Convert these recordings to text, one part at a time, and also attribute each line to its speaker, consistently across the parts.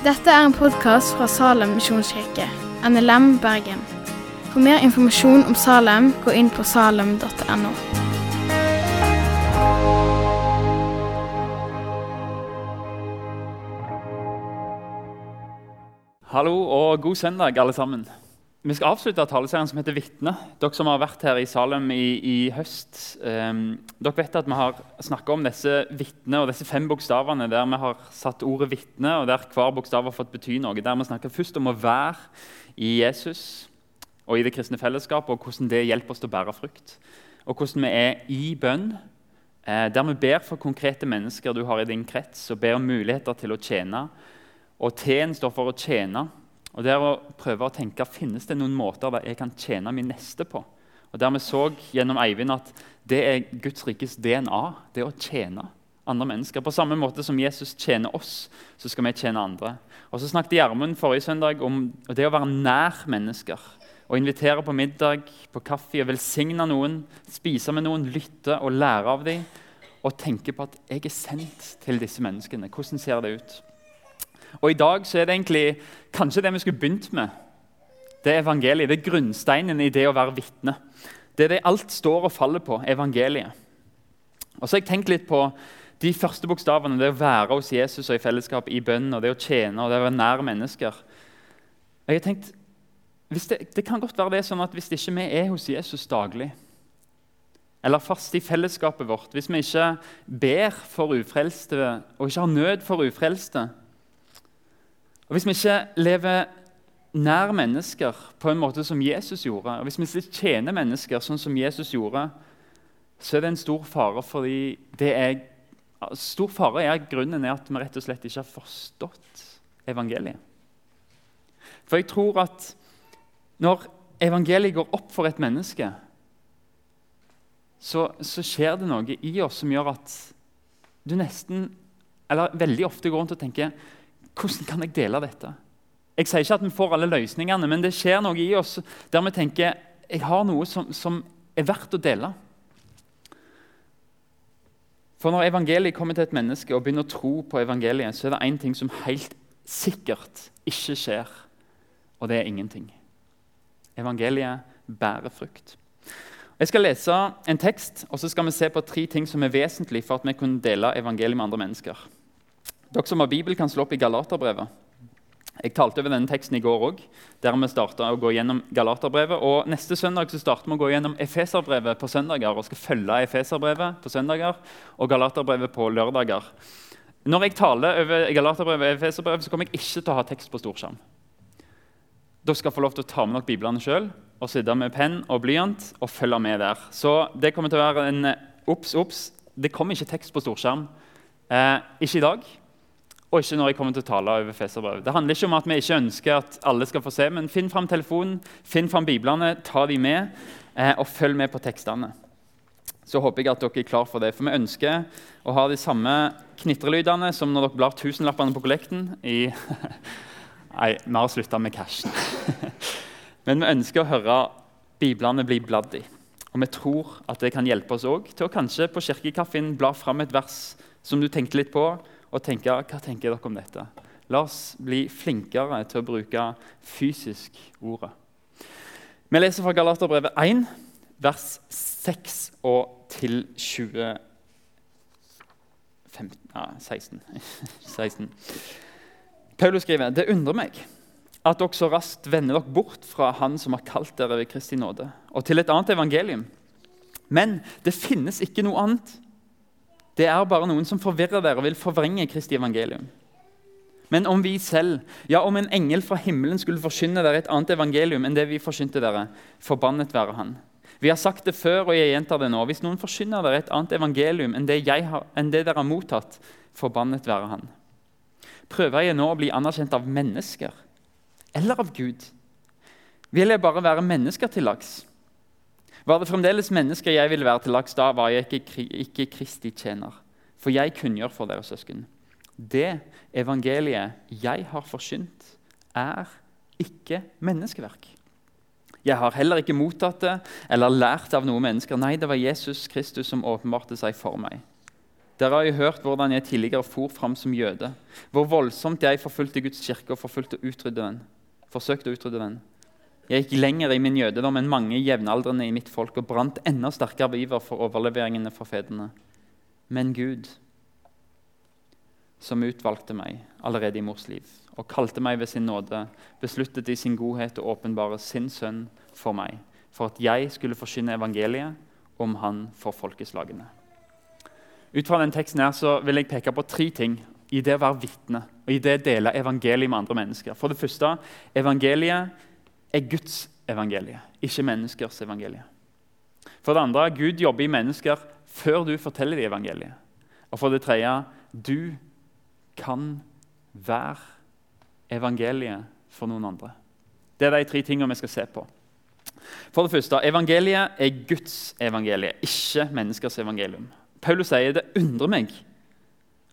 Speaker 1: Dette er en podkast fra Salem misjonskirke, NLM Bergen. For mer informasjon om Salem, gå inn på salem.no.
Speaker 2: Hallo og god søndag, alle sammen. Vi skal avslutte taleserien som heter 'Vitne'. Dere som har vært her i Salem i, i høst, um, dere vet at vi har snakka om disse vitne og disse fem bokstavene der vi har satt ordet 'vitne', og der hver bokstav har fått bety noe. Der vi snakker først om å være i Jesus og i det kristne fellesskapet, og hvordan det hjelper oss til å bære frukt. Og hvordan vi er i bønn, eh, der vi ber for konkrete mennesker du har i din krets, og ber om muligheter til å tjene. Og T-en står for å tjene. Og det er å prøve å tenke finnes det noen måter jeg kan tjene min neste på. Og der Vi så gjennom Eivind at det er Guds rikes DNA. det å tjene andre mennesker. På samme måte som Jesus tjener oss, så skal vi tjene andre. Og Så snakket Gjermund forrige søndag om det å være nær mennesker. Å invitere på middag, på kaffe, og velsigne noen, spise med noen, lytte og lære av dem. Og tenke på at jeg er sendt til disse menneskene. Hvordan ser det ut? Og I dag så er det egentlig kanskje det vi skulle begynt med. Det er evangeliet. Det er grunnsteinen i det å være vitne. Det er det alt står og faller på. Evangeliet. Og så har jeg tenkt litt på de første bokstavene. Det å være hos Jesus og i fellesskap i bønn, og det å tjene og det å være nær mennesker. Jeg har tenkt, det, det, kan godt være det sånn at hvis ikke vi er hos Jesus daglig, eller fast i fellesskapet vårt, hvis vi ikke ber for ufrelste og ikke har nød for ufrelste, og Hvis vi ikke lever nær mennesker på en måte som Jesus gjorde, og hvis vi ikke tjener mennesker sånn som Jesus gjorde, så er det en stor fare fordi det er, Stor fare er grunnen er at vi rett og slett ikke har forstått evangeliet. For jeg tror at når evangeliet går opp for et menneske, så, så skjer det noe i oss som gjør at du nesten, eller veldig ofte går rundt og tenker hvordan kan jeg dele dette? Jeg sier ikke at vi får alle løsningene, men det skjer noe i oss der vi tenker jeg har noe som, som er verdt å dele. For Når evangeliet kommer til et menneske og begynner å tro på evangeliet, så er det én ting som helt sikkert ikke skjer, og det er ingenting. Evangeliet bærer frukt. Jeg skal lese en tekst, og så skal vi se på tre ting som er vesentlig for at vi kunne dele evangeliet med andre mennesker. Dere som har Bibel, kan slå opp i Galaterbrevet. Jeg talte over denne teksten i går òg, der vi starta å gå gjennom Galaterbrevet. Og Neste søndag så starter vi å gå gjennom Efeserbrevet på søndager og skal følge Efeserbrevet på søndager og Galaterbrevet på lørdager. Når jeg taler over Galaterbrevet og Efeserbrevet, så kommer jeg ikke til å ha tekst på storskjerm. Dere skal få lov til å ta med dere biblene sjøl og sitte med penn og blyant og følge med der. Så det kommer til å være en obs, obs. Det kommer ikke tekst på storskjerm. Eh, ikke i dag og ikke når jeg kommer til å tale over Feserbrevet. Det handler ikke om at vi ikke ønsker at alle skal få se, men finn fram telefonen, finn fram biblene, ta de med, eh, og følg med på tekstene. Så håper jeg at dere er klar for det. For vi ønsker å ha de samme knitrelydene som når dere blar tusenlappene på kollekten i Nei, vi har slutta med cashen. men vi ønsker å høre biblene bli bladd i. Og vi tror at det kan hjelpe oss òg til å kanskje på kirkekaffen bla fram et vers som du tenkte litt på, og tenke hva tenker dere om dette. La oss bli flinkere til å bruke fysisk ordet. Vi leser fra Galaterbrevet 1, vers 6 og til 20, 15, ja, 16. 16. Paulus skriver det undrer meg at dere så raskt vender dere bort fra Han som har kalt dere ved Kristi nåde, og til et annet evangelium. Men det finnes ikke noe annet det er bare noen som forvirrer dere og vil forvrenge Kristi evangelium. Men om vi selv, ja, om en engel fra himmelen skulle forkynne dere et annet evangelium enn det vi forkynte dere, forbannet være han. Vi har sagt det før, og jeg gjentar det nå. Hvis noen forkynner dere et annet evangelium enn det, har, enn det dere har mottatt, forbannet være han. Prøver jeg nå å bli anerkjent av mennesker eller av Gud? Vil jeg bare være mennesker til lags? Var det fremdeles mennesker jeg ville være til laks, da var jeg ikke, ikke Kristi tjener. For jeg kunngjør for dere søsken. Det evangeliet jeg har forsynt, er ikke menneskeverk. Jeg har heller ikke mottatt det eller lært av noen mennesker. Nei, det var Jesus Kristus som åpenbarte seg for meg. Dere har jo hørt hvordan jeg tidligere for fram som jøde, hvor voldsomt jeg forfulgte Guds kirke og forfulgte utrydde den. forsøkte å utrydde den. Jeg gikk lenger i min jødedom enn mange jevnaldrende i mitt folk og brant enda sterkere iver for overleveringene fra fedrene. Men Gud, som utvalgte meg allerede i mors liv og kalte meg ved sin nåde, besluttet i sin godhet å åpenbare sin sønn for meg, for at jeg skulle forkynne evangeliet om han for folkeslagene. Ut fra den teksten her så vil jeg peke på tre ting i det å være vitne og i det å dele evangeliet med andre mennesker. For det første, evangeliet er Guds evangelie, ikke menneskers evangelie. For det andre, Gud jobber i mennesker før du forteller dem evangeliet. Og for det tredje, du kan være evangeliet for noen andre. Det er de tre tingene vi skal se på. For det første, Evangeliet er Guds evangelie, ikke menneskers evangelium. Paulus sier det undrer meg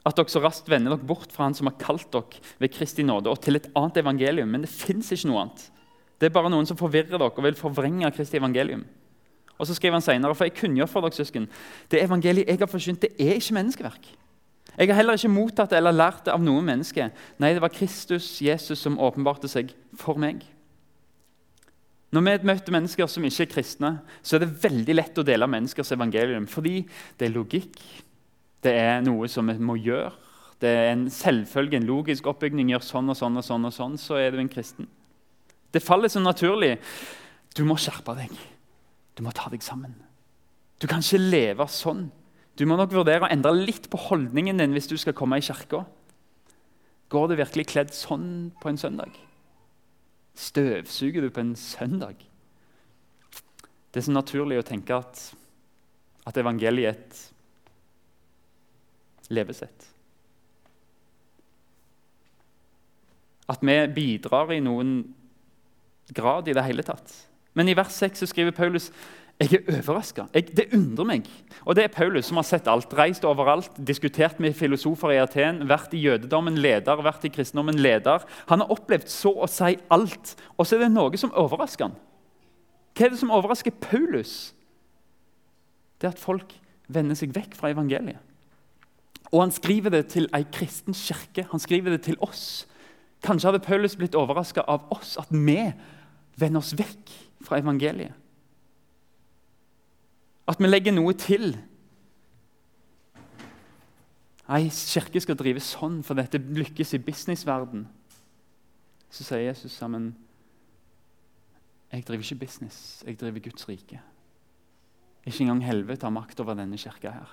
Speaker 2: at dere så raskt vender dere bort fra Han som har kalt dere ved Kristi nåde, og til et annet evangelium. Men det fins ikke noe annet. Det er bare noen som forvirrer dere og vil forvrenge Kristi evangelium. Og så skriver han senere, for jeg kunngjør for dere, søsken, det evangeliet jeg har forsynt, det er ikke menneskeverk. Jeg har heller ikke mottatt det eller lært det av noe menneske. Nei, det var Kristus, Jesus, som åpenbarte seg for meg. Når vi møter mennesker som ikke er kristne, så er det veldig lett å dele menneskers evangelium. Fordi det er logikk, det er noe som vi må gjøre. Det er en selvfølge, en logisk oppbygning. Gjør sånn og sånn og sånn, og sånn, så er du en kristen. Det faller så naturlig. Du må skjerpe deg. Du må ta deg sammen. Du kan ikke leve sånn. Du må nok vurdere å endre litt på holdningen din hvis du skal komme i kirka. Går du virkelig kledd sånn på en søndag? Støvsuger du på en søndag? Det er så naturlig å tenke at, at evangeliet er et levesett. At vi bidrar i noen grad i det hele tatt. Men i vers 6 så skriver Paulus jeg er overraska. Det undrer meg. Og Det er Paulus som har sett alt, reist overalt, diskutert med filosofer i Aten, vært i jødedommen leder, vært i kristendommen leder. Han har opplevd så å si alt, og så er det noe som overrasker han. Hva er det som overrasker Paulus? Det er at folk vender seg vekk fra evangeliet. Og han skriver det til ei kristen kirke. Han skriver det til oss. Kanskje hadde Paulus blitt overraska av oss, at vi vender oss vekk fra evangeliet. At vi legger noe til. Nei, kirke skal drive sånn, for dette lykkes i businessverden. Så sier Jesus sammen Jeg driver ikke business, jeg driver Guds rike. Ikke engang helvete har makt over denne kirka her.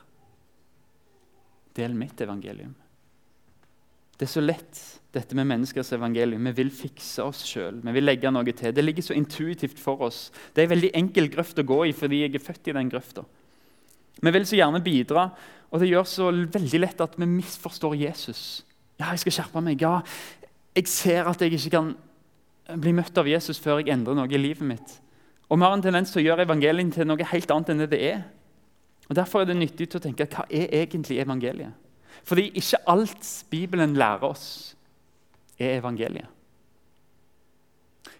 Speaker 2: Del mitt evangelium. Det er så lett, dette med menneskers evangelium. Vi vil fikse oss sjøl. Vi vil legge noe til. Det ligger så intuitivt for oss. Det er en veldig enkel grøft å gå i fordi jeg er født i den grøfta. Vi vil så gjerne bidra, og det gjør så veldig lett at vi misforstår Jesus. Ja, jeg skal skjerpe meg. Ja, jeg ser at jeg ikke kan bli møtt av Jesus før jeg endrer noe i livet mitt. Og vi har en tendens til å gjøre evangeliet til noe helt annet enn det det er. Og Derfor er det nyttig å tenke hva er egentlig evangeliet? Fordi ikke alt Bibelen lærer oss, er evangeliet.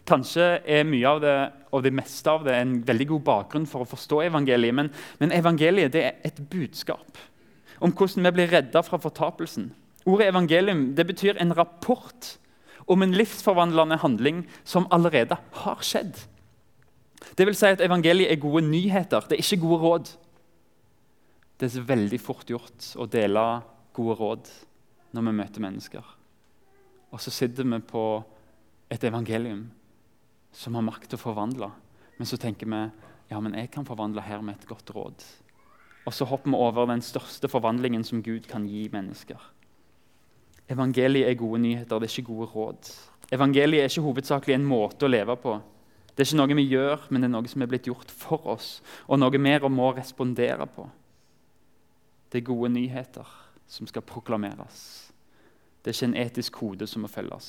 Speaker 2: Kanskje er mye av det og det meste av det en veldig god bakgrunn for å forstå evangeliet, men, men evangeliet er et budskap om hvordan vi blir redda fra fortapelsen. Ordet evangelium betyr en rapport om en livsforvandlende handling som allerede har skjedd. Det vil si at Evangeliet er gode nyheter, det er ikke gode råd. Det er veldig fort gjort å dele gode råd når vi møter mennesker. Og så sitter vi på et evangelium som har makt til å forvandle. Men så tenker vi ja, men jeg kan forvandle her med et godt råd. Og så hopper vi over den største forvandlingen som Gud kan gi mennesker. Evangeliet er gode nyheter, det er ikke gode råd. Evangeliet er ikke hovedsakelig en måte å leve på. Det er ikke noe vi gjør, men det er noe som er blitt gjort for oss, og noe mer må respondere på. Det er gode nyheter som skal proklameres. Det er ikke en etisk kode som må følges.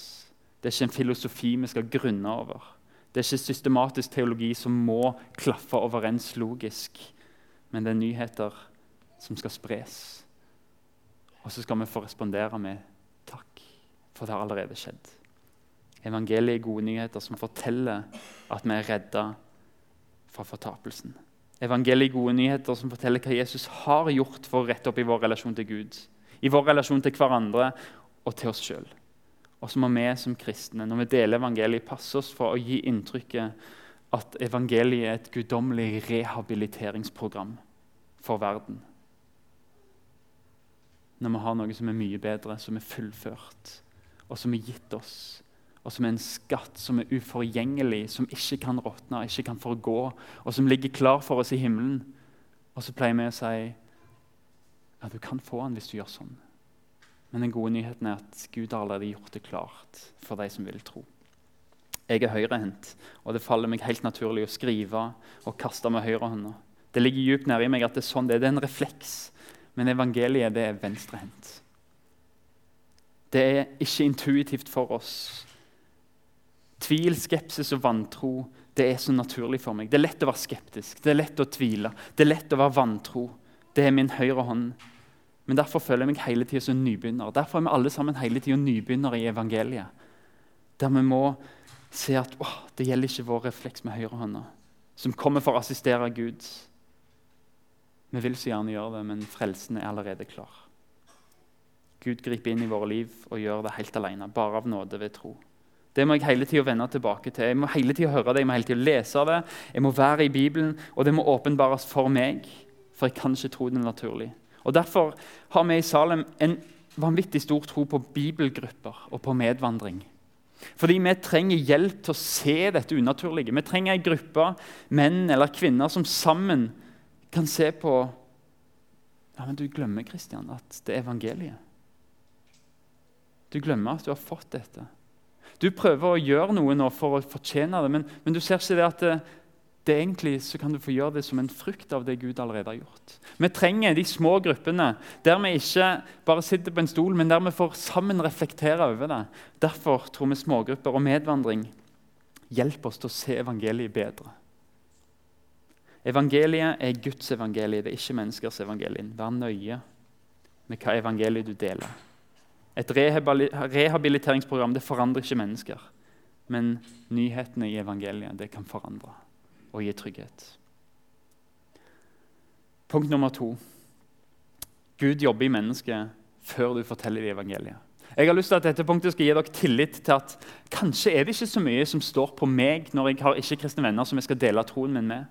Speaker 2: Det er ikke en filosofi vi skal grunne over. Det er ikke systematisk teologi som må klaffe overens logisk. Men det er nyheter som skal spres. Og så skal vi få respondere med takk, for det har allerede skjedd. Evangeliet er gode nyheter som forteller at vi er redda fra fortapelsen. Evangeliet gode nyheter som forteller hva Jesus har gjort for å rette opp i vår relasjon til Gud, i vår relasjon til hverandre og til oss sjøl. Og så må vi som kristne, når vi deler evangeliet, passe oss for å gi inntrykket at evangeliet er et guddommelig rehabiliteringsprogram for verden. Når vi har noe som er mye bedre, som er fullført, og som er gitt oss, og som er en skatt som er uforgjengelig, som ikke kan råtne, ikke kan forgå, og som ligger klar for oss i himmelen. Og så pleier vi å si ja, du kan få den hvis du gjør sånn. Men den gode nyheten er at Gud har allerede gjort det klart for de som vil tro. Jeg er høyrehendt, og det faller meg helt naturlig å skrive og kaste med høyrehånda. Det ligger djupt nede i meg at det er sånn det er. Det er en refleks. Men evangeliet det er venstrehendt. Det er ikke intuitivt for oss. Tvil, skepsis og vantro det er så naturlig for meg. Det er lett å være skeptisk, det er lett å tvile, det er lett å være vantro. Det er min høyre hånd. Men derfor føler jeg meg hele tida som nybegynner. Derfor er vi alle sammen hele tida nybegynnere i evangeliet. Der vi må se at åh, det gjelder ikke vår refleks med høyrehånda, som kommer for å assistere Gud. Vi vil så gjerne gjøre det, men frelsen er allerede klar. Gud griper inn i våre liv og gjør det helt alene, bare av nåde ved tro. Det må jeg hele tida vende tilbake til. Jeg må hele tiden høre det, jeg må hele tiden lese det, jeg må være i Bibelen, og det må åpenbares for meg, for jeg kan ikke tro det naturlig. Og Derfor har vi i Salem en vanvittig stor tro på bibelgrupper og på medvandring. Fordi vi trenger hjelp til å se dette unaturlige. Vi trenger en gruppe menn eller kvinner som sammen kan se på ja, men Du glemmer Kristian, at det er evangeliet. Du glemmer at du har fått dette. Du prøver å gjøre noe nå for å fortjene det, men, men du ser ikke det at det, det egentlig så kan du få gjøre det som en frukt av det Gud allerede har gjort. Vi trenger de små gruppene der vi ikke bare sitter på en stol, men der vi får sammen reflektere over det. Derfor tror vi smågrupper og medvandring hjelper oss til å se evangeliet bedre. Evangeliet er Guds evangelie, det er ikke menneskers evangelie. Vær nøye med hva evangeliet du deler. Et rehabiliteringsprogram det forandrer ikke mennesker. Men nyhetene i evangeliet det kan forandre og gi trygghet. Punkt nummer to. Gud jobber i mennesket før du forteller i evangeliet. Jeg har lyst til at dette punktet skal gi dere tillit til at kanskje er det ikke så mye som står på meg når jeg har ikke-kristne venner som jeg skal dele troen min med.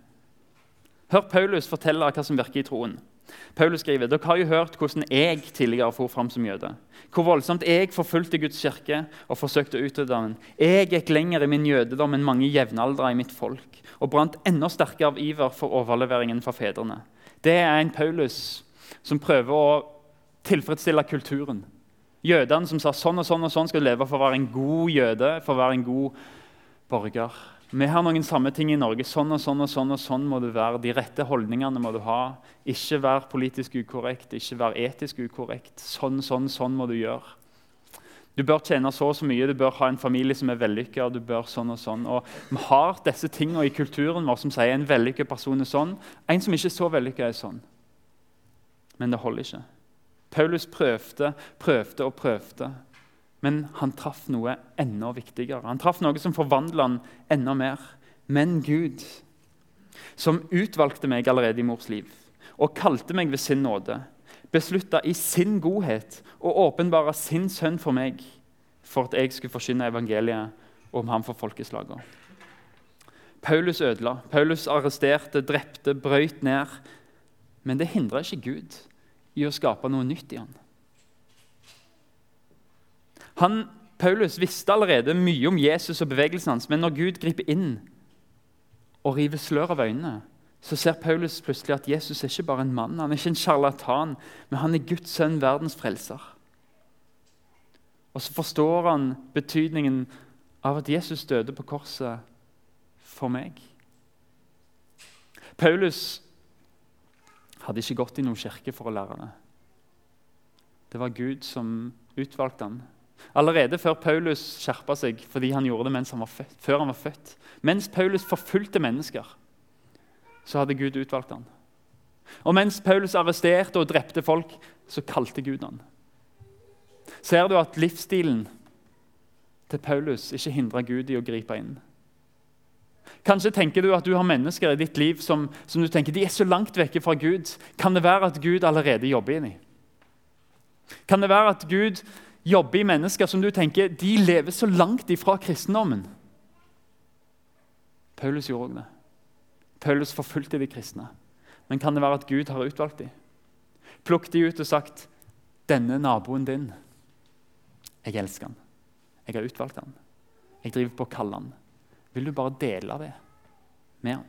Speaker 2: Hør Paulus fortelle hva som virker i troen. Paulus skriver dere har jo hørt hvordan jeg tidligere for fram som jøde. Hvor voldsomt jeg forfulgte Guds kirke og forsøkte å utrydde den. Jeg gikk lenger i min jødedom enn mange jevnaldrende i mitt folk og brant enda sterkere av iver for overleveringen fra fedrene. Det er en Paulus som prøver å tilfredsstille kulturen. Jødene som sa sånn og sånn og sånn skal du leve for å være en god jøde, for å være en god borger. Vi har noen samme ting i Norge. Sånn og sånn og sånn og sånn må du være. De rette holdningene må du ha. Ikke være politisk ukorrekt, ikke være etisk ukorrekt. Sånn, sånn, sånn må du gjøre. Du bør tjene så og så mye, du bør ha en familie som er vellykka. Du bør sånn og sånn. Og vi har disse tingene i kulturen vår som sier en vellykka person er sånn. En som ikke er så vellykka, er sånn. Men det holder ikke. Paulus prøvde, prøvde og prøvde. Men han traff noe enda viktigere. Han traff noe som forvandla han enda mer. Men Gud, som utvalgte meg allerede i mors liv og kalte meg ved sin nåde, beslutta i sin godhet å åpenbare sin sønn for meg for at jeg skulle forkynne evangeliet om ham for folkeslagene. Paulus ødela, Paulus arresterte, drepte, brøyt ned. Men det hindra ikke Gud i å skape noe nytt i ham. Han, Paulus visste allerede mye om Jesus og bevegelsen hans, men når Gud griper inn og river slør av øynene, så ser Paulus plutselig at Jesus er ikke bare en mann, han er ikke en sjarlatan, men han er Guds sønn, verdens frelser. Og så forstår han betydningen av at Jesus døde på korset for meg. Paulus hadde ikke gått i noen kirke for å lære det. Det var Gud som utvalgte han. Allerede før Paulus skjerpa seg fordi han gjorde det han født, før han var født. Mens Paulus forfulgte mennesker, så hadde Gud utvalgt ham. Og mens Paulus arresterte og drepte folk, så kalte Gud ham. Ser du at livsstilen til Paulus ikke hindra Gud i å gripe inn? Kanskje tenker du at du har mennesker i ditt liv som, som du tenker de er så langt vekke fra Gud. Kan det være at Gud allerede jobber i? Kan det være at Gud jobber i mennesker som du tenker de lever så langt ifra kristendommen? Paulus gjorde også det. Paulus forfulgte de kristne. Men kan det være at Gud har utvalgt dem? Plukk de ut og sagt 'Denne naboen din, jeg elsker han. Jeg har utvalgt han. Jeg driver på å kalle han. Vil du bare dele det med han?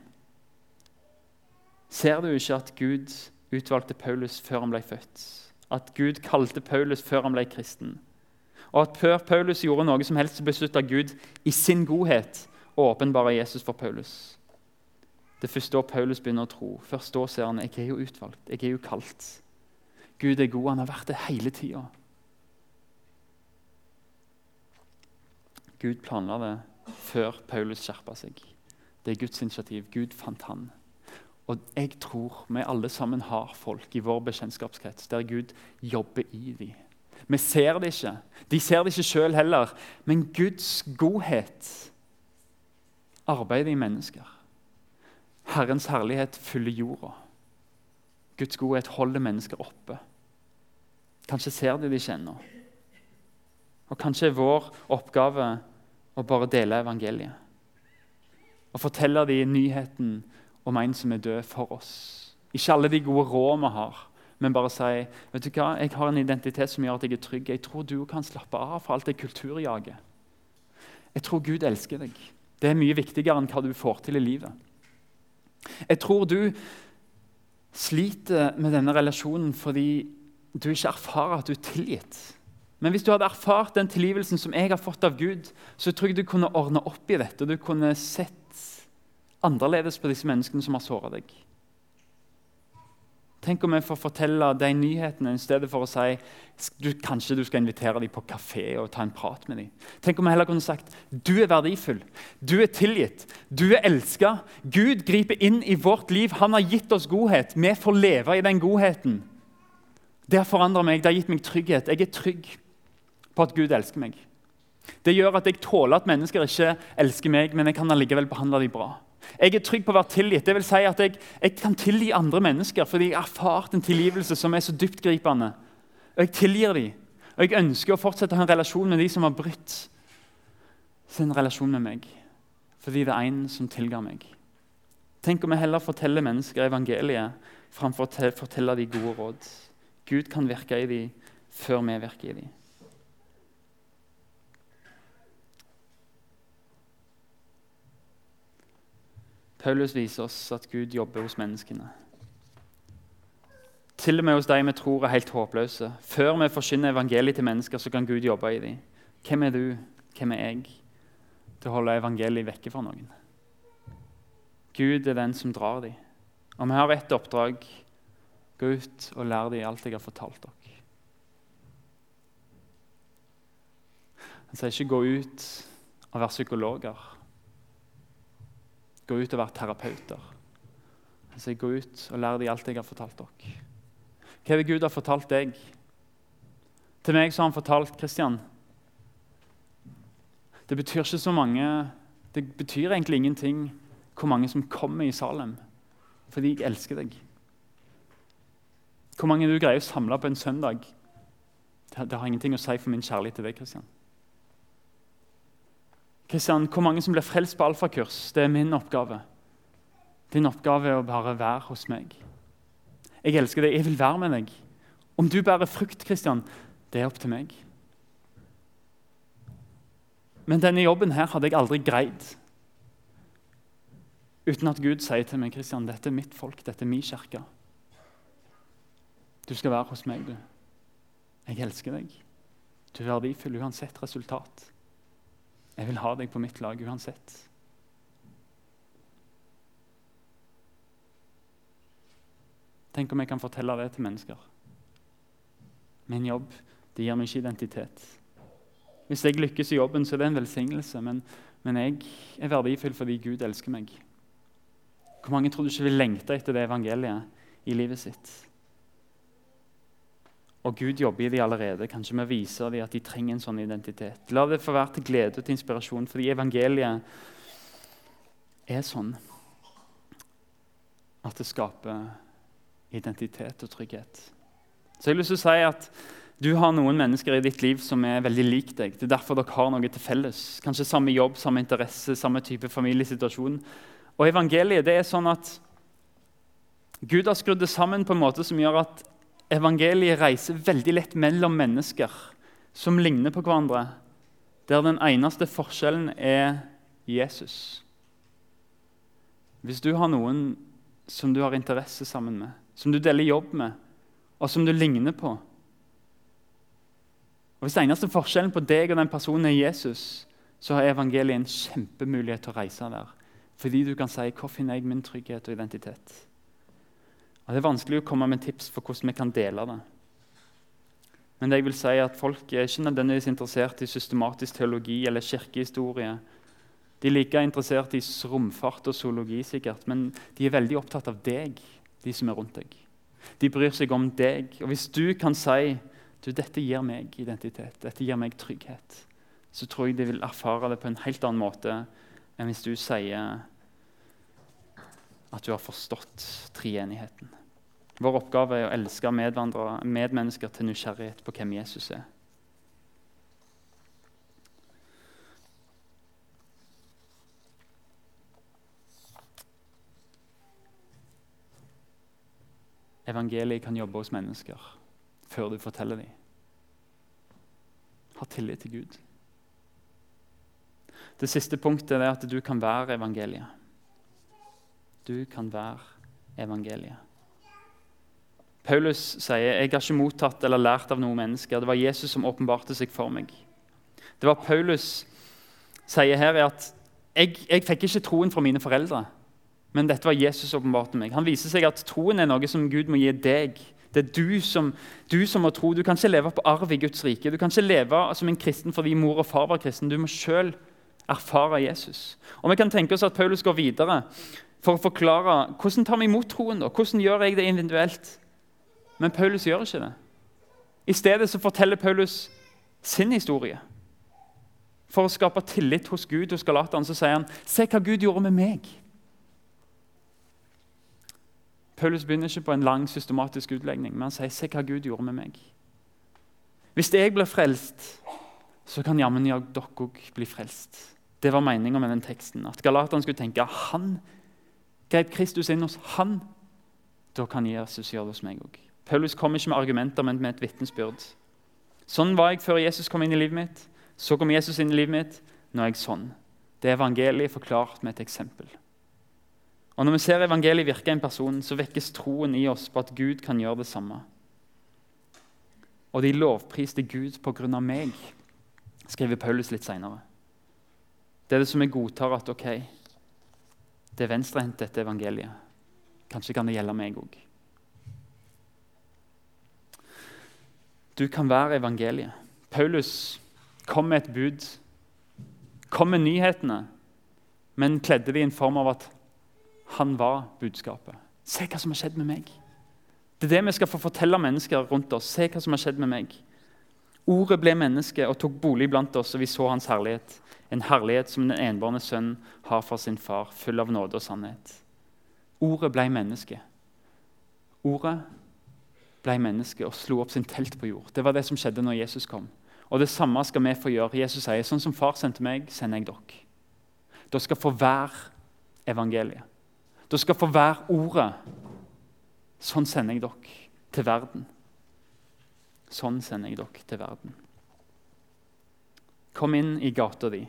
Speaker 2: Ser du ikke at Gud utvalgte Paulus før han ble født? At Gud kalte Paulus før han ble kristen? Og at før Paulus gjorde noe som helst, beslutta Gud i sin godhet å åpenbare Jesus for Paulus. Det er først da Paulus begynner å tro. Først da ser han jeg er jo utvalgt, jeg er jo kalt. Gud er god, han har vært det hele tida. Gud planla det før Paulus skjerpa seg. Det er Guds initiativ. Gud fant han. Og jeg tror vi alle sammen har folk i vår bekjentskapskrets der Gud jobber i dem. Vi ser det ikke. De ser det ikke sjøl heller. Men Guds godhet arbeider i mennesker. Herrens herlighet fyller jorda. Guds godhet holder mennesker oppe. Kanskje ser de det ikke ennå. Og kanskje er vår oppgave å bare dele evangeliet. Og fortelle de nyheten om en som er død for oss. Ikke alle de gode råd vi har, men bare si vet du hva, jeg har en identitet som gjør at jeg er trygg. Jeg tror du kan slappe av for alt det kulturjaget. Jeg tror Gud elsker deg. Det er mye viktigere enn hva du får til i livet. Jeg tror du sliter med denne relasjonen fordi du ikke erfarer at du er tilgitt. Men hvis du hadde erfart den tilgivelsen som jeg har fått av Gud, så tror jeg du kunne ordne opp i dette. Du kunne sett annerledes på disse menneskene som har såra deg. Tenk om vi får fortelle de nyhetene i stedet for å si du, kanskje du skal invitere dem på kafé og ta en prat med dem. Tenk om vi heller kunne sagt du er verdifull, du er tilgitt, du er elska. Gud griper inn i vårt liv. Han har gitt oss godhet. Vi får leve i den godheten. Det har forandra meg, det har gitt meg trygghet. Jeg er trygg på at Gud elsker meg. Det gjør at jeg tåler at mennesker ikke elsker meg, men jeg kan allikevel behandle dem bra. Jeg er trygg på å være tilgitt. Det vil si at jeg, jeg kan tilgi andre mennesker fordi jeg har erfart en tilgivelse som er så dyptgripende. Og jeg tilgir dem. Og jeg ønsker å fortsette å ha en relasjon med de som har brutt sin relasjon med meg. Fordi det er en som tilga meg. Tenk om vi heller forteller mennesker evangeliet framfor å fortelle de gode råd. Gud kan virke i dem før vi virker i dem. Paulus viser oss at Gud jobber hos menneskene. Til og med hos de vi tror er helt håpløse. Før vi forkynner evangeliet til mennesker, så kan Gud jobbe i dem. Hvem er du? Hvem er jeg? Til å holde evangeliet vekke fra noen. Gud er den som drar dem. Og vi har ett oppdrag. Gå ut og lær dem alt jeg har fortalt dere. Han sier ikke 'gå ut og vær psykologer' gå ut og være terapeuter. Så sier, gå ut og lærer dem alt jeg har fortalt dere. Hva er det Gud har fortalt deg? Til meg så har han fortalt Kristian Det betyr ikke så mange Det betyr egentlig ingenting hvor mange som kommer i Salem fordi jeg elsker deg. Hvor mange du greier å samle på en søndag, det har ingenting å si for min kjærlighet til deg. Kristian. Kristian, hvor mange som blir frelst på alfakurs, det er min oppgave. Din oppgave er å bare være hos meg. Jeg elsker deg, jeg vil være med deg. Om du bærer frukt, Kristian, det er opp til meg. Men denne jobben her hadde jeg aldri greid uten at Gud sier til meg Kristian, dette er mitt folk, dette er min kirke. Du skal være hos meg, du. Jeg elsker deg. Du er verdifull uansett resultat. Jeg vil ha deg på mitt lag uansett. Tenk om jeg kan fortelle det til mennesker. Min jobb det gir meg ikke identitet. Hvis jeg lykkes i jobben, så er det en velsignelse, men, men jeg er verdifull fordi Gud elsker meg. Hvor mange tror du ikke vil lengte etter det evangeliet i livet sitt? Og Gud jobber i dem allerede. Kanskje vi viser dem at de trenger en sånn identitet. La det få være til glede og til inspirasjon, fordi evangeliet er sånn at det skaper identitet og trygghet. Så jeg har lyst til å si at du har noen mennesker i ditt liv som er veldig lik deg. Det er derfor dere har noe til felles. Kanskje samme jobb, samme interesse, samme type familiesituasjon. Og evangeliet det er sånn at Gud har skrudd det sammen på en måte som gjør at evangeliet reiser veldig lett mellom mennesker som ligner på hverandre, der den eneste forskjellen er Jesus. Hvis du har noen som du har interesse sammen med, som du deler jobb med, og som du ligner på Og Hvis den eneste forskjellen på deg og den personen er Jesus, så har evangeliet en kjempemulighet til å reise der. Fordi du kan si 'Hvor finner jeg min trygghet og identitet?' Og Det er vanskelig å komme med tips for hvordan vi kan dele det. Men det jeg vil si er at folk er ikke nødvendigvis interessert i systematisk teologi eller kirkehistorie de er like interessert i romfart og zoologi, sikkert, men de er veldig opptatt av deg, de som er rundt deg. De bryr seg om deg. Og hvis du kan si du, dette gir meg identitet, dette gir meg trygghet, så tror jeg de vil erfare det på en helt annen måte enn hvis du sier at du har forstått treenigheten. Vår oppgave er å elske medmennesker til nysgjerrighet på hvem Jesus er. evangeliet kan jobbe hos mennesker før du forteller dem. Ha tillit til Gud. Det siste punktet er at du kan være evangeliet. Du kan være evangeliet. Paulus sier jeg har ikke mottatt eller lært av noen mennesker. Det var Jesus som åpenbarte seg for meg. Det var Paulus sier her er at jeg, jeg fikk ikke troen fra mine foreldre. Men dette var Jesus åpenbarte meg. Han viser seg at troen er noe som Gud må gi deg. Det er du som, du som må tro. Du kan ikke leve på arv i Guds rike. Du kan ikke leve som en kristen fordi mor og far var kristen. Du må sjøl erfare Jesus. Og Vi kan tenke oss at Paulus går videre for å forklare hvordan tar vi imot troen. da? Hvordan gjør jeg det individuelt? Men Paulus gjør ikke det. I stedet så forteller Paulus sin historie. For å skape tillit hos Gud hos Galaterne så sier han se hva Gud gjorde med meg. Paulus begynner ikke på en lang systematisk utlegning, men han sier se hva Gud gjorde med meg. Hvis jeg blir frelst, så kan jammen dere òg bli frelst. Det var meninga med den teksten. At Galaterne skulle tenke han grep Kristus inn hos han. Da kan Jesus gjøre det hos meg òg. Paulus kom ikke med argumenter, men med et vitnesbyrd. Sånn var jeg før Jesus kom inn i livet mitt. Så kom Jesus inn i livet mitt. Nå er jeg sånn. Det er evangeliet forklart med et eksempel. Og Når vi ser evangeliet virke i en person, så vekkes troen i oss på at Gud kan gjøre det samme. Og de lovpriste Gud på grunn av meg, skriver Paulus litt seinere. Det er det som vi godtar at ok, det er venstrehendt, dette evangeliet. Kanskje kan det gjelde meg òg. Du kan være evangeliet. Paulus kom med et bud, kom med nyhetene, men kledde det i en form av at han var budskapet. Se hva som har skjedd med meg. Det er det vi skal få fortelle mennesker rundt oss. Se hva som har skjedd med meg. Ordet ble menneske og tok bolig blant oss, og vi så hans herlighet. En herlighet som den enbårne sønn har for sin far, full av nåde og sannhet. Ordet ble menneske. Ordet ble menneske og slo opp sin telt på jord. Det var det som skjedde når Jesus kom. Og Det samme skal vi få gjøre. Jesus sier sånn som far sendte meg, sender jeg dere. Dere skal få være evangeliet. Dere skal få være ordet. Sånn sender jeg dere til verden. Sånn sender jeg dere til verden. Kom inn i gata di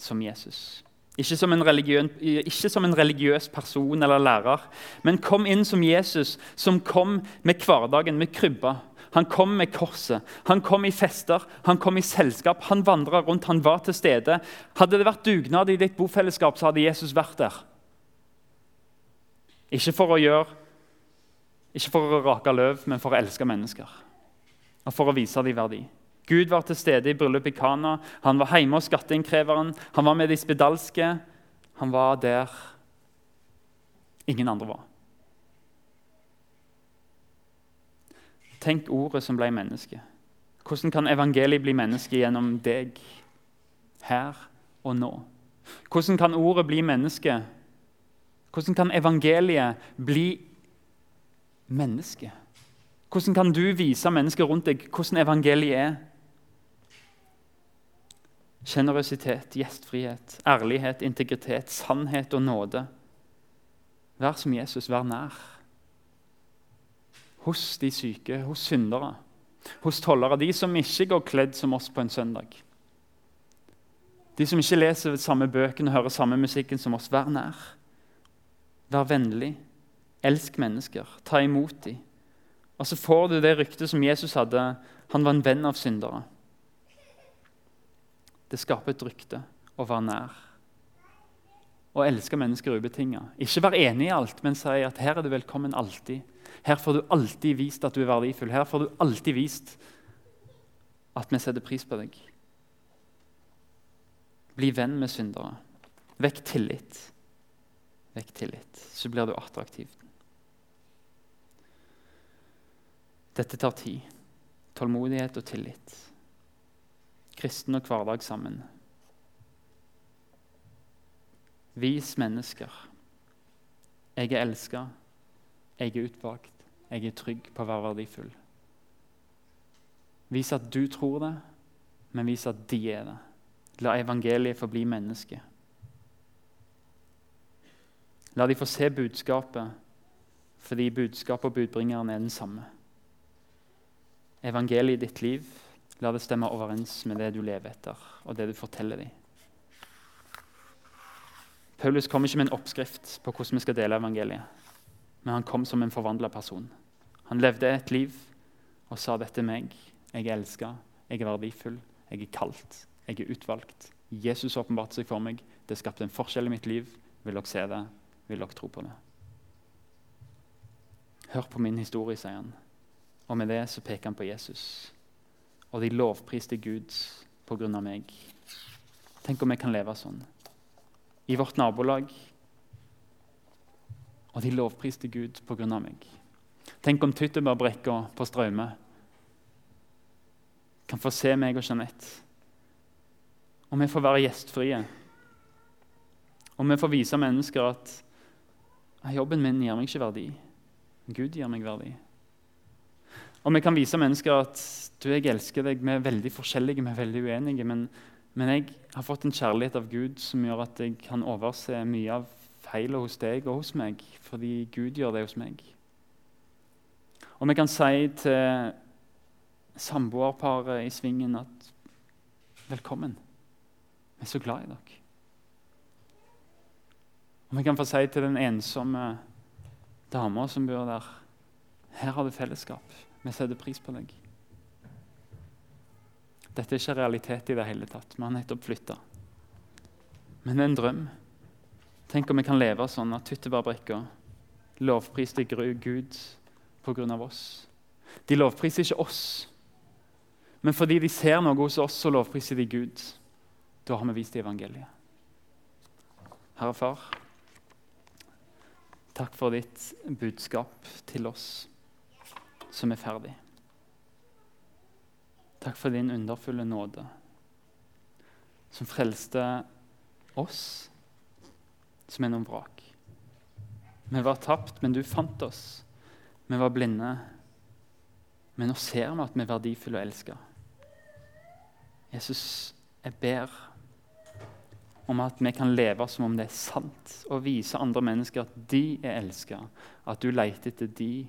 Speaker 2: som Jesus. Ikke som, ikke som, en religiøs person eller lærer, men kom inn som Jesus, som kom med hverdagen, med krybba. Han kom med korset, han kom i fester, han kom i selskap. Han vandra rundt, han var til stede. Hadde det vært dugnad i ditt bofellesskap, så hadde Jesus vært der. Ikke for å gjøre Ikke for å rake løv, men for å elske mennesker. Og for å vise dem verdi. Gud var til stede i bryllupet i Kana. Han var hjemme hos skatteinnkreveren. Han var med de spedalske. Han var der ingen andre var. Tenk ordet som ble menneske. Hvordan kan evangeliet bli menneske gjennom deg, her og nå? Hvordan kan ordet bli menneske Hvordan kan evangeliet bli menneske? Hvordan kan du vise mennesker rundt deg hvordan evangeliet er? Sjenerøsitet, gjestfrihet, ærlighet, integritet, sannhet og nåde. Vær som Jesus, vær nær. Hos de syke, hos syndere, hos tollere, de som ikke går kledd som oss på en søndag. De som ikke leser samme bøkene og hører samme musikken som oss. Vær nær. Vær vennlig. Elsk mennesker. Ta imot dem. Og så får du det ryktet som Jesus hadde. Han var en venn av syndere. Det skaper et rykte å være nær. Å elske mennesker ubetinga. Ikke være enig i alt, men si at her er du velkommen alltid. Her får du alltid vist at du er verdifull. Her får du alltid vist at vi setter pris på deg. Bli venn med syndere. Vekk tillit. Vekk tillit, så blir du attraktiv. Dette tar tid. Tålmodighet og tillit. Kristen og hverdag sammen. Vis mennesker. Jeg er elska, jeg er utvalgt, jeg er trygg på å være verdifull. Vis at du tror det, men vis at de er det. La evangeliet få bli menneske. La de få se budskapet, fordi budskapet og budbringeren er den samme. Evangeliet i ditt liv, la det stemme overens med det du lever etter, og det du forteller dem. Paulus kom ikke med en oppskrift på hvordan vi skal dele evangeliet, men han kom som en forvandla person. Han levde et liv og sa dette er meg. Jeg er elska, jeg er verdifull, jeg er kalt, jeg er utvalgt. Jesus åpenbarte seg for meg. Det skapte en forskjell i mitt liv. Vil dere se det? Vil dere tro på det? Hør på min historie, sier han. Og med det så peker han på Jesus. Og de lovpriste Gud på grunn av meg. Tenk om jeg kan leve sånn. I vårt nabolag. Og de lovpriste Gud på grunn av meg. Tenk om Tyttebærbrekka på Straume kan få se meg og Jeanette og vi får være gjestfrie. Og vi får vise mennesker at jobben min gir meg ikke verdi. Gud gir meg verdi. Og vi kan vise mennesker at du, jeg elsker deg. Vi er veldig forskjellige, vi er veldig uenige. Men, men, jeg har fått en kjærlighet av Gud som gjør at jeg kan overse mye av feilene hos deg og hos meg, fordi Gud gjør det hos meg. Og vi kan si til samboerparet i svingen at velkommen. Vi er så glad i dere. Og vi kan få si til den ensomme dama som bor der Her har du fellesskap. Vi setter pris på deg. Dette er ikke realitet i det hele tatt. Vi har nettopp flytta. Men det er en drøm. Tenk om vi kan leve sånn at Tyttebærbrekka lovpriste Gud pga. oss. De lovpriser ikke oss, men fordi de ser noe hos oss, så lovpriser de Gud. Da har vi vist evangeliet. Herre Far, takk for ditt budskap til oss som er ferdig. Takk for din underfulle nåde, som frelste oss som er noen vrak. Vi var tapt, men du fant oss. Vi var blinde, men nå ser vi at vi er verdifulle og elska. Jesus, jeg ber om at vi kan leve som om det er sant, og vise andre mennesker at de er elska, at du leter etter de,